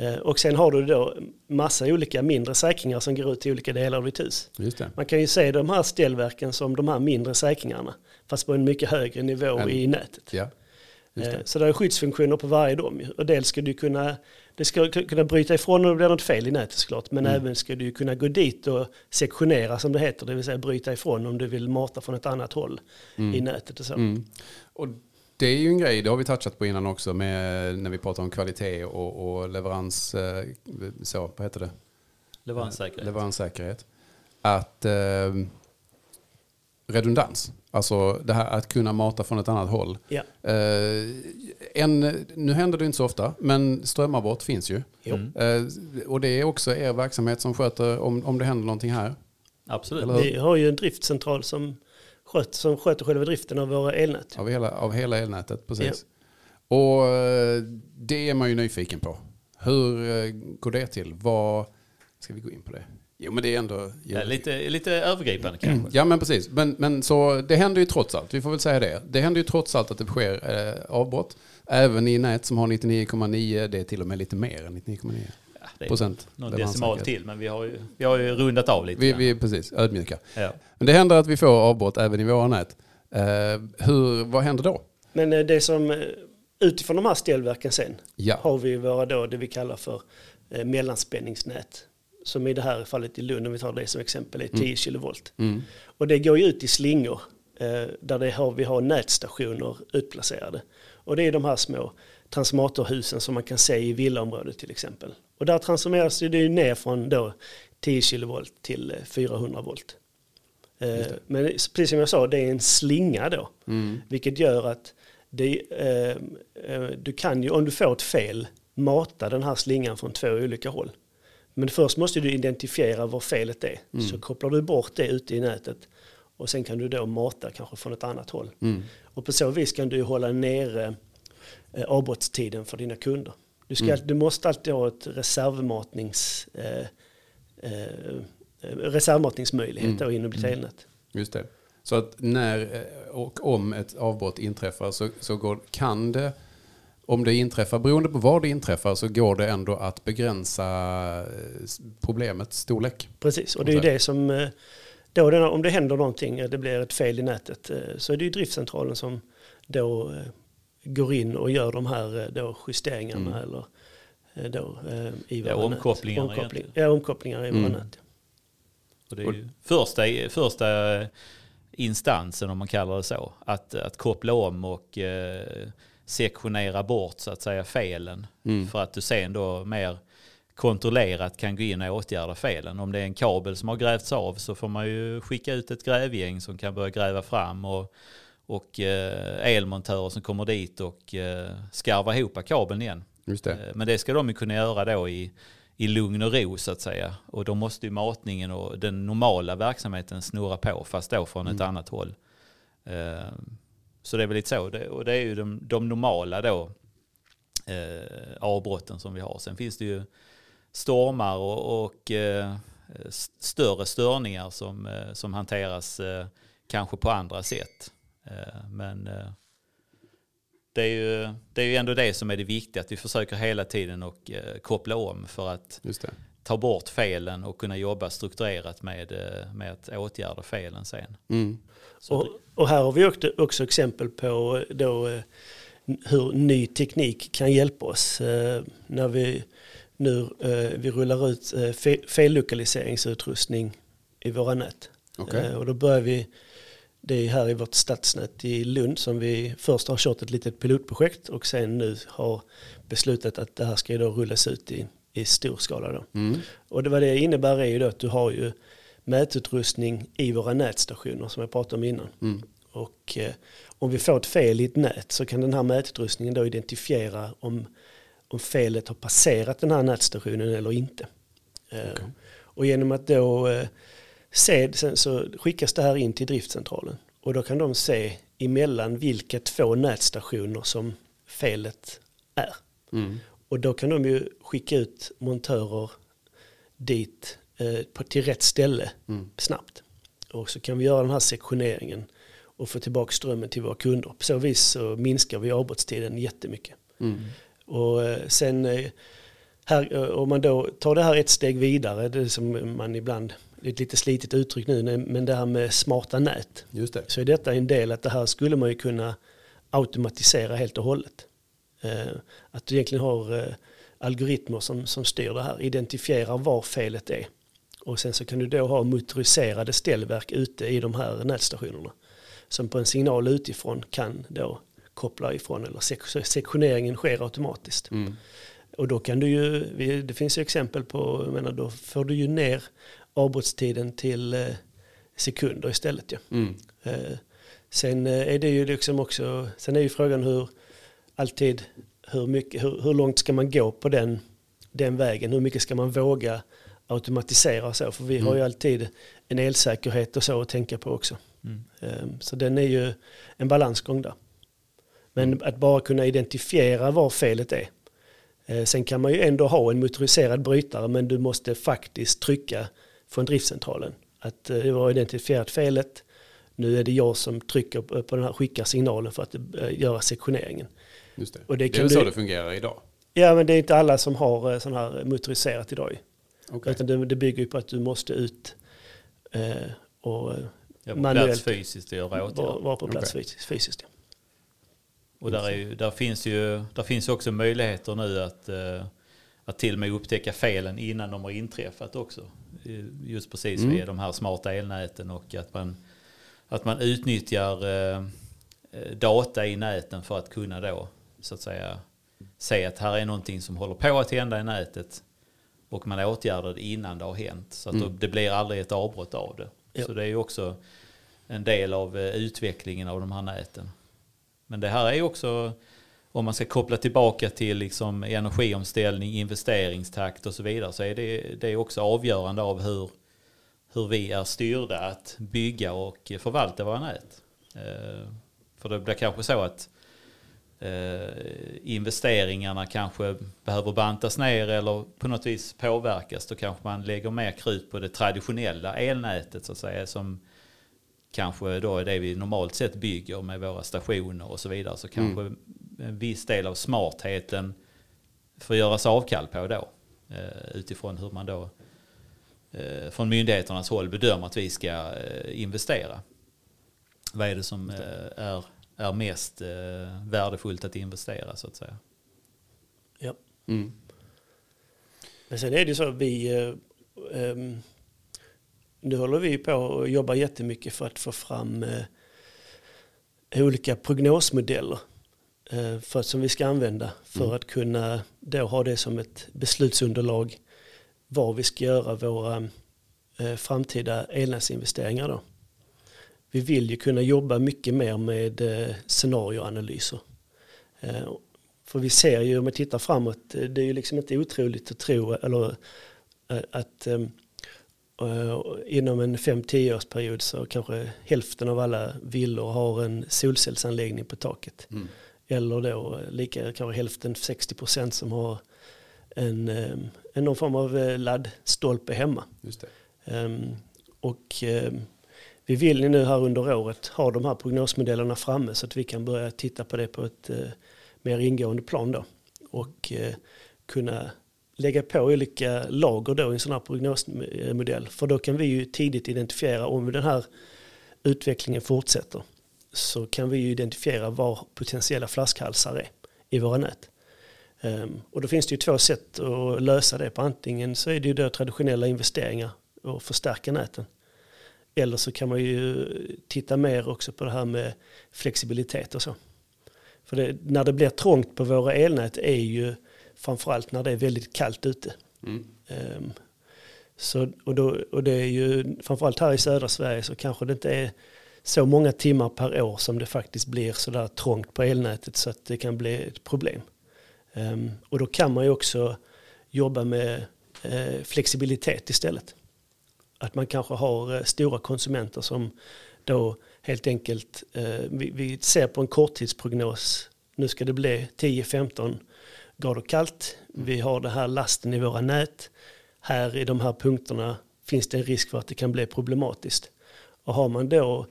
Eh, och sen har du då massa olika mindre säkringar som går ut till olika delar av ditt hus. Man kan ju se de här ställverken som de här mindre säkringarna. Fast på en mycket högre nivå En- i nätet. Ja. Eh, det. Så det är skyddsfunktioner på varje dom. Och dels ska du kunna, det ska kunna bryta ifrån om det blir något fel i nätet såklart. Men Mm. även ska du kunna gå dit och sektionera som det heter. Det vill säga bryta ifrån om du vill mata från ett annat håll i nätet och så. Mm. Och det är ju en grej, det har vi touchat på innan också, med, när vi pratar om kvalitet och, och leverans, eh, så, vad heter det? Leveranssäkerhet. Leveranssäkerhet. Att eh, redundans, alltså det här att kunna mata från ett annat håll. Ja. Eh, en, nu händer det inte så ofta, men strömavbrott finns ju. Jo. Mm. Eh, och det är också er verksamhet som sköter om, om det händer någonting här. Absolut. Eller? Vi har ju en driftcentral som sköter, som sköter själva driften av våra elnät. Av hela, av hela elnätet, precis. Och eh, det är man ju nyfiken på. Hur eh, går det till? Vad ska vi gå in på det? Jo, men det är ändå... Ja, lite, lite övergripande kanske. Ja, men precis. Men, men så det händer ju trots allt, vi får väl säga det. Det händer ju trots allt att det sker eh, avbrott. Även i nät som har 99,9, det är till och med lite mer än 99,9 Ja, det är procent. någon decimal till, men vi har ju, vi har ju rundat av lite. Vi, vi är precis ödmjuka. Ja. Men det händer att vi får avbrott även i våra nät. Eh, hur, vad händer då? Men eh, det som eh, utifrån de här ställverken sen Ja, har vi våra då det vi kallar för eh, mellanspänningsnät. Som i det här fallet i Lund, om vi tar det som exempel, är 10 kilovolt. mm. Och det går ju ut i slingor eh, där det har, vi har nätstationer utplacerade. Och det är de här små transformatorhusen som man kan se i villaområdet till exempel. Och där transformeras det ju ner från då 10 kilovolt till eh, 400 volt. Eh, men precis som jag sa, det är en slinga då. Mm. Vilket gör att det, eh, eh, du kan ju, om du får ett fel, mata den här slingan från två olika håll. Men först måste du identifiera var felet är. Så kopplar du bort det ute i nätet. Och sen kan du då mata kanske från ett annat håll. Mm. Och på så vis kan du hålla nere eh, avbrottstiden för dina kunder. Du, ska, du måste alltid ha ett reservmatnings, eh, eh, reservmatningsmöjlighet då inom ditt elnät. Just det. Så att när eh, och om ett avbrott inträffar så, så går, kan det, om det inträffar, beroende på var det inträffar, så går det ändå att begränsa eh, problemets storlek. Precis, och det är ju det som, eh, då om det händer någonting, det blir ett fel i nätet, så är det ju driftcentralen som då går in och gör de här eh, då justeringarna eller eh, då eh, i Ja, omkopplingarna Omkoppling, ja, omkopplingar i våra Mm. nät. Och det är ju första, första instansen, om man kallar det så, att, att koppla om och eh, sektionera bort så att säga felen. För att du sen då mer kontrollerat kan gå in och åtgärda felen. Om det är en kabel som har grävts av så får man ju skicka ut ett grävgäng som kan börja gräva fram och, och eh, elmontörer som kommer dit och eh, skarvar ihop kabeln igen. Det. Eh, Men det ska de ju kunna göra då i, i lugn och ro så att säga. Och då måste ju matningen och den normala verksamheten snurra på fast då från ett annat håll. Eh, Så det är väl lite så. Det- Och det är ju de, de normala då eh, avbrotten som vi har. Sen finns det ju stormar och, och eh, större störningar som, som hanteras kanske på andra sätt. Eh, Men eh, det är, ju, det är ju ändå det som är det viktiga, att vi försöker hela tiden och eh, koppla om för att Just det. ta bort felen och kunna jobba strukturerat med, med att åtgärda felen sen. Mm. Och, och här har vi också, exempel på då, hur ny teknik kan hjälpa oss. När vi nu vi rullar ut fe, fellokaliseringsutrustning i våra nät. Eh, och då börjar vi, det är här i vårt stadsnät i Lund som vi först har kört ett litet pilotprojekt och sen nu har beslutat att det här ska ju då rullas ut i, i stor skala. Då. Mm. Och det vad det innebär är ju då att du har ju mätutrustning i våra nätstationer som jag pratade om innan. Mm. Och eh, om vi får ett fel i ett nät så kan den här mätutrustningen då identifiera om, om felet har passerat den här nätstationen eller inte. Eh, Och genom att då eh, se, sen så skickas det här in till driftcentralen. Och då kan de se emellan vilka två nätstationer som felet är. Mm. Och då kan de ju skicka ut montörer dit eh, på, till rätt ställe Mm. snabbt. Och så kan vi göra den här sektioneringen och få tillbaka strömmen till våra kunder. På så vis så minskar vi avbrottstiden jättemycket. Mm. Och eh, sen eh, här, eh, om man då tar det här ett steg vidare, det som man ibland, det är ett lite slitigt uttryck nu, men det här med smarta nät. Just det. Så är detta en del att det här skulle man ju kunna automatisera helt och hållet. Eh, att du egentligen har eh, algoritmer som, som styr det här, identifierar var felet är. Och sen så kan du då ha motoriserade ställverk ute i de här nätstationerna. Som på en signal utifrån kan då koppla ifrån eller sek- sektioneringen sker automatiskt. Mm. Och då kan du ju, det finns ju exempel på, jag menar då får du ju ner avbrottstiden till eh, sekunder istället ju. Mm. Eh, sen eh, är det ju liksom också, sen är ju frågan hur, alltid, hur, mycket, hur, hur långt ska man gå på den, den vägen? Hur mycket ska man våga automatisera och så? För vi har ju alltid en elsäkerhet och så att tänka på också. Mm. Eh, så den är ju en balansgång där. Men att bara kunna identifiera var felet är. Sen kan man ju ändå ha en motoriserad brytare men du måste faktiskt trycka från driftcentralen. Att eh, jag har identifierat felet. Nu är det jag som trycker på den här, skickar signalen för att eh, göra sektioneringen. Just det. Och det det, kan är väl så du- det fungerar idag? Ja men det är inte alla som har eh, sån här motoriserat idag. Okej. Utan det, det bygger ju på att du måste ut eh, och eh, Ja, Manuellt. plats fysiskt och göra åtgärder. vara på plats Okej. fysiskt. ja. Och där, är ju, där finns ju där finns också möjligheter nu att, eh, att till och med upptäcka felen innan de har inträffat också. Eh, Just precis Mm. via de här smarta elnäten och att man, att man utnyttjar eh, eh, data i näten för att kunna då så att säga se att här är någonting som håller på att hända i nätet och man åtgärdar det innan det har hänt. Så att Mm. det blir aldrig ett avbrott av det. Ja. Så det är ju också en del av utvecklingen av de här näten. Men det här är också, om man ska koppla tillbaka till liksom energiomställning, investeringstakt och så vidare, så är det, det är också avgörande av hur, hur vi är styrda att bygga och förvalta våra nät. Eh, För det blir kanske så att eh, investeringarna kanske behöver bantas ner eller på något vis påverkas. Då kanske man lägger mer krut på det traditionella elnätet så att säga som kanske då är det vi normalt sett bygger med våra stationer och så vidare. Så kanske en viss del av smartheten får göras avkall på då. eh, Utifrån hur man då eh, från myndigheternas håll bedömer att vi ska eh, investera. Vad är det som eh, är, är mest eh, värdefullt att investera så att säga. Ja. Mm. Men sen är det så att vi, eh, ehm, nu håller vi på och jobbar jättemycket för att få fram olika prognosmodeller för, som vi ska använda för Mm. att kunna då ha det som ett beslutsunderlag var vi ska göra våra eh, framtida elnätsinvesteringar då. Vi vill ju kunna jobba mycket mer med eh, scenarioanalyser. Eh, för vi ser ju om vi tittar framåt, eh, det är ju liksom inte otroligt att tro eller eh, att eh, eh, inom en 5-10 årsperiod så kanske hälften av alla villor har en solcellsanläggning på taket. Mm. Eller då lika kanske hälften, 60% som har en, eh, en någon form av eh, laddstolpe hemma. Just det. Ehm, och ehm, vi vill nu här under året ha de här prognosmodellerna framme så att vi kan börja titta på det på ett eh, mer ingående plan då. Och eh, kunna lägga på olika lager då i en sån här prognosmodell. För då kan vi ju tidigt identifiera om den här utvecklingen fortsätter. Så kan vi ju identifiera var potentiella flaskhalsar är i våra nät. Ehm, och då finns det ju två sätt att lösa det på. Antingen så är det ju då traditionella investeringar och förstärka näten. Eller så kan man ju titta mer också på det här med flexibilitet och så. För det, när det blir trångt på våra elnät är ju framförallt när det är väldigt kallt ute. Mm. Ehm, så, och, då, och det är ju framförallt här i södra Sverige så kanske det inte är så många timmar per år som det faktiskt blir sådär trångt på elnätet så att det kan bli ett problem. Ehm, och då kan man ju också jobba med eh, flexibilitet istället. Att man kanske har eh, stora konsumenter som då helt enkelt, eh, vi ser på en korttidsprognos, nu ska det bli 10-15 grader kallt. Vi har den här lasten i våra nät. Här i de här punkterna finns det en risk för att det kan bli problematiskt. Och har man då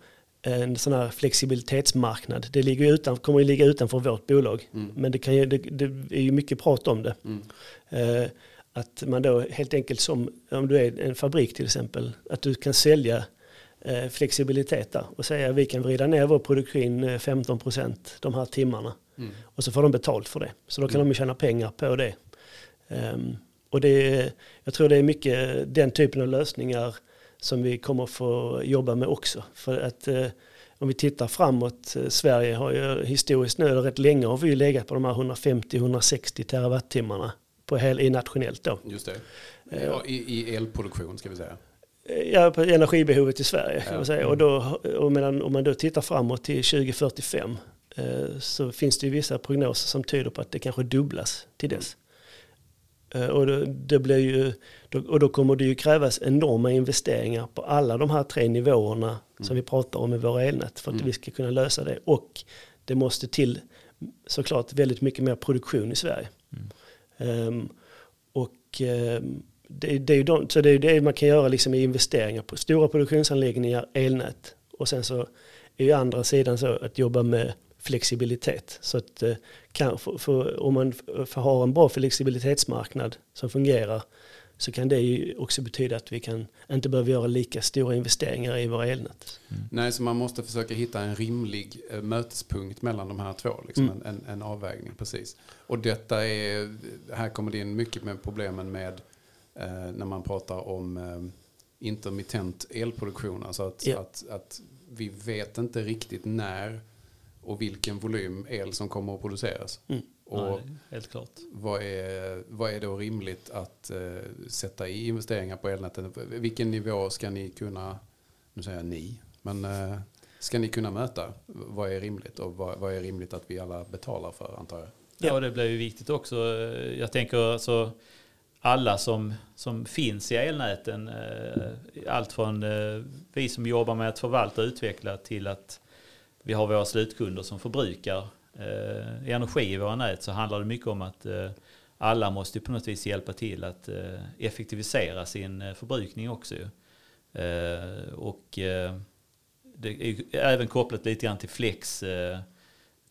en sån här flexibilitetsmarknad, det ligger utan, kommer ju ligga utanför vårt bolag, mm. men det, kan ju, det, det, är ju mycket prat om det. Mm. Eh, att man då helt enkelt som, om du är en fabrik till exempel, att du kan sälja eh, flexibilitet där och säga vi kan vrida ner vår produktion 15% eh, de här timmarna. Mm. Och så får de betalt för det. Så då kan mm. de tjäna pengar på det. Um, och det, jag tror det är mycket den typen av lösningar som vi kommer få jobba med också. För att eh, om vi tittar framåt, eh, Sverige har ju historiskt nu, rätt länge har vi legat på de här 150-160 terawattimmarna på hel, i nationellt då. Just det. Eh, ja, i, I elproduktion ska vi säga. Ja, på energibehovet i Sverige kan ja. man säga. Och, då, och medan, om man då tittar framåt till 2045 eh, så finns det ju vissa prognoser som tyder på att det kanske dubblas till dess. Eh, och, det, det blir ju, och då kommer det ju krävas enorma investeringar på alla de här tre nivåerna mm. som vi pratar om i våra elnät för att mm. vi ska kunna lösa det. Och det måste till såklart väldigt mycket mer produktion i Sverige. Mm. Um, och um, det, det, är de, så det är det man kan göra liksom i investeringar på stora produktionsanläggningar, elnät. Och sen så är ju andra sidan så att jobba med flexibilitet. Så att eh, kan, för, för, om man för har en bra flexibilitetsmarknad som fungerar så kan det ju också betyda att vi kan inte behöva göra lika stora investeringar i våra elnät. Mm. Nej, så man måste försöka hitta en rimlig eh, mötespunkt mellan de här två, liksom mm. en, en, avvägning precis. Och detta är, här kommer det in mycket med problemen med eh, när man pratar om eh, intermittent elproduktion, alltså att, ja. att, att vi vet inte riktigt när och vilken volym el som kommer att produceras. Mm. Och Nej, helt klart. Vad är, vad är då rimligt att uh, sätta i investeringar på elnäten? Vilken nivå ska ni kunna, nu säger jag ni, men uh, ska ni kunna möta? Vad är rimligt och vad, vad, är rimligt att vi alla betalar för antar jag? Ja, och det blir ju viktigt också. Jag tänker alltså alla som, som finns i elnäten, uh, allt från vi som jobbar med att förvalta och utveckla till att vi har våra slutkunder som förbrukar eh, energi i våra nät så handlar det mycket om att eh, alla måste på något vis hjälpa till att eh, effektivisera sin eh, förbrukning också. Eh, och eh, det är även kopplat lite grann till flex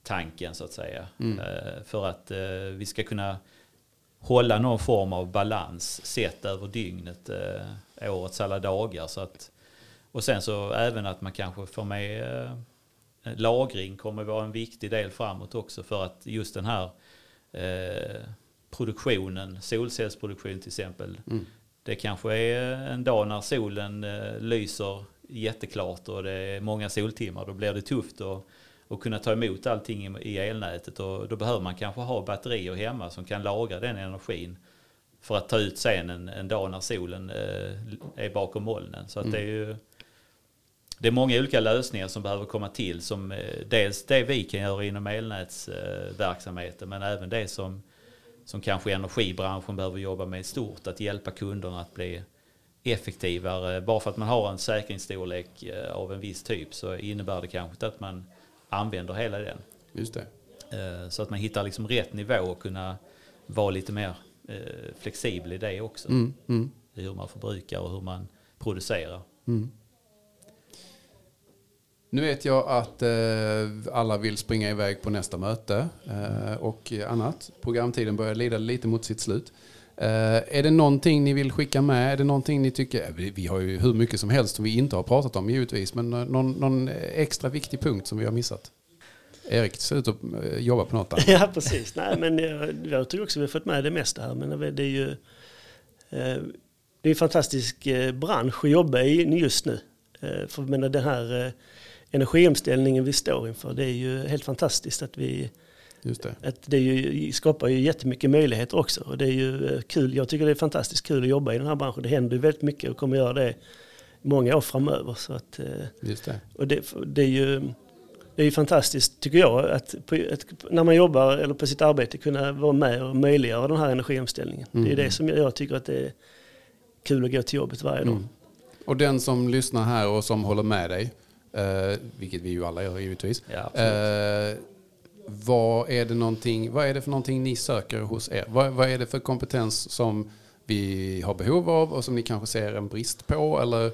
tanken så att säga. Mm. För att vi ska kunna hålla någon form av balans sett över dygnet, årets alla dagar. Så att, och sen så även att man kanske får med lagring kommer vara en viktig del framåt också för att just den här eh, produktionen, solcellsproduktion till exempel, mm. det kanske är en dag när solen eh, lyser jätteklart och det är många soltimmar, då blir det tufft att och kunna ta emot allting i elnätet och då behöver man kanske ha batterier hemma som kan lagra den energin för att ta ut sen en, en dag när solen eh, är bakom molnen. Så att mm. det är ju det är många olika lösningar som behöver komma till. Som eh, dels det vi kan göra inom elnätsverksamheten men även det som, som kanske energibranschen behöver jobba med stort. Att hjälpa kunderna att bli effektivare. Bara för att man har en säkringsstorlek eh, av en viss typ så innebär det kanske inte att man använder hela den. Just det. Eh, så att man hittar liksom rätt nivå och kunna vara lite mer flexibel i det också. Mm, mm. Hur man förbrukar och hur man producerar. Mm. Nu vet jag att eh, alla vill springa iväg på nästa möte eh, och annat. Programtiden börjar lida lite mot sitt slut. Eh, är det någonting ni vill skicka med? Är det någonting ni tycker? Eh, vi, vi, har ju hur mycket som helst som vi inte har pratat om givetvis, men eh, någon, någon extra viktig punkt som vi har missat? Erik, ser ut att eh, jobba på något annat. Ja, precis. Nej, men jag, jag tycker också att vi har fått med det mesta här. Men det är ju det är en fantastisk bransch att jobba i just nu. För menar, den här energiomställningen vi står inför. Det är ju helt fantastiskt att vi Just det. Att det ju, skapar ju jättemycket möjligheter också. Och det är ju eh, kul. Jag tycker det är fantastiskt kul att jobba i den här branschen. Det händer ju väldigt mycket och kommer göra det många år framöver. Så att, eh, Just det. Och det, det är ju det är fantastiskt tycker jag att, att, när man jobbar eller på sitt arbete kunna vara med och möjliggöra den här energiomställningen. Mm. Det är mm. det som jag tycker att det är kul att gå till jobbet varje dag. Mm. Och den som lyssnar här och som håller med dig, Eh, vilket vi ju alla gör givetvis. Ja, eh, vad är det, någonting, vad är det för någonting ni söker hos er? Vad, vad är det för kompetens som vi har behov av och som ni kanske ser en brist på? Eller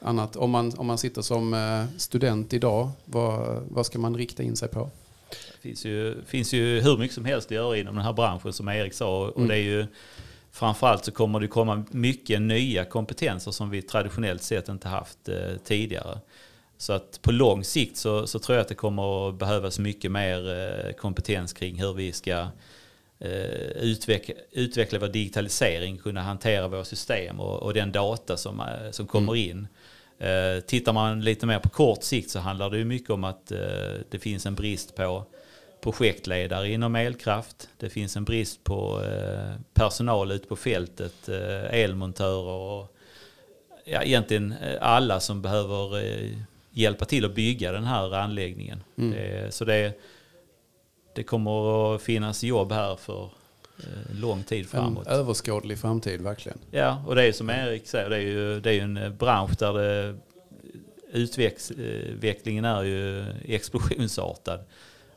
annat? Om man, om man sitter som eh, student idag, vad, vad ska man rikta in sig på? Det finns ju, finns ju hur mycket som helst att göra inom den här branschen som Erik sa. Och Mm. det är ju, framförallt så kommer det komma mycket nya kompetenser som vi traditionellt sett inte haft eh, tidigare. Så att på lång sikt så, så tror jag att det kommer att behövas mycket mer eh, kompetens kring hur vi ska eh, utveckla, utveckla vår digitalisering, kunna hantera våra system och, och den data som, eh, som kommer in. Eh, tittar man lite mer på kort sikt så handlar det ju mycket om att eh, det finns en brist på projektledare inom elkraft. Det finns en brist på eh, personal ute på fältet, eh, elmontörer och ja, egentligen alla som behöver eh, hjälpa till att bygga den här anläggningen. Mm. Det, så det, det kommer att finnas jobb här för eh, lång tid En framåt. överskådlig framtid, verkligen. Ja, och det är som Erik säger, det är ju, det är en eh, bransch där det, utvecklingen är ju explosionsartad.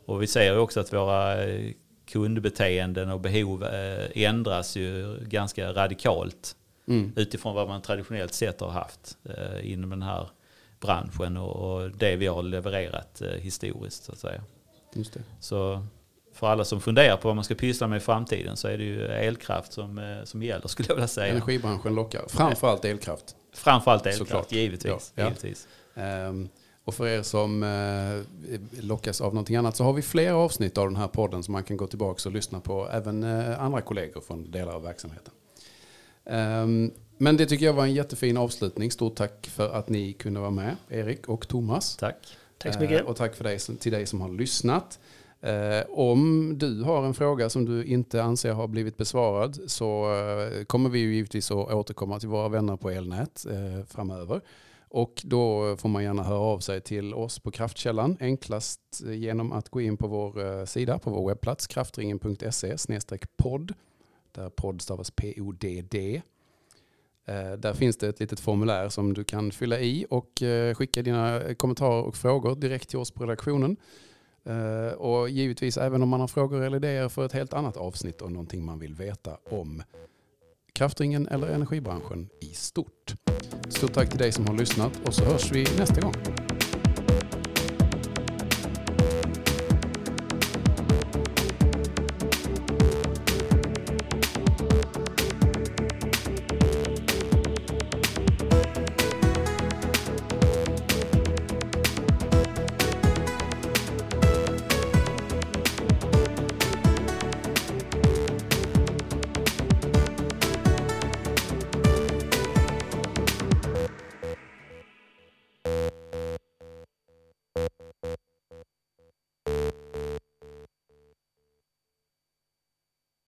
Och vi ser ju också att våra eh, kundbeteenden och behov eh, ändras ju ganska radikalt Mm. utifrån vad man traditionellt sett har haft eh, inom den här branschen och, det vi har levererat eh, historiskt så att säga. Just det. Så för alla som funderar på vad man ska pyssla med i framtiden så är det ju elkraft som, eh, som gäller skulle jag vilja säga. Energibranschen lockar. Framförallt elkraft. Framförallt elkraft, Såklart. givetvis. Ja, ja. givetvis. Ehm, och för er som eh, lockas av någonting annat så har vi flera avsnitt av den här podden som man kan gå tillbaka och lyssna på. Även andra kollegor från delar av verksamheten. Men det tycker jag var en jättefin avslutning. Stort tack för att ni kunde vara med, Erik och Thomas. Tack. Tack så mycket. Eh, och tack för dig, som- till dig som har lyssnat. Eh, om du har en fråga som du inte anser har blivit besvarad så eh, kommer vi ju givetvis att återkomma till våra vänner på Elnät framöver. Och då får man gärna höra av sig till oss på Kraftkällan. Enklast genom att gå in på vår sida, på vår webbplats kraftringen.se podd. Där podd stavas P-O-D-D. Eh, Eh, där finns det ett litet formulär som du kan fylla i och eh, skicka dina eh, kommentarer och frågor direkt till oss på redaktionen. Och givetvis även om man har frågor eller idéer för ett helt annat avsnitt och någonting man vill veta om kraftringen eller energibranschen i stort. Stort tack till dig som har lyssnat och så hörs vi nästa gång.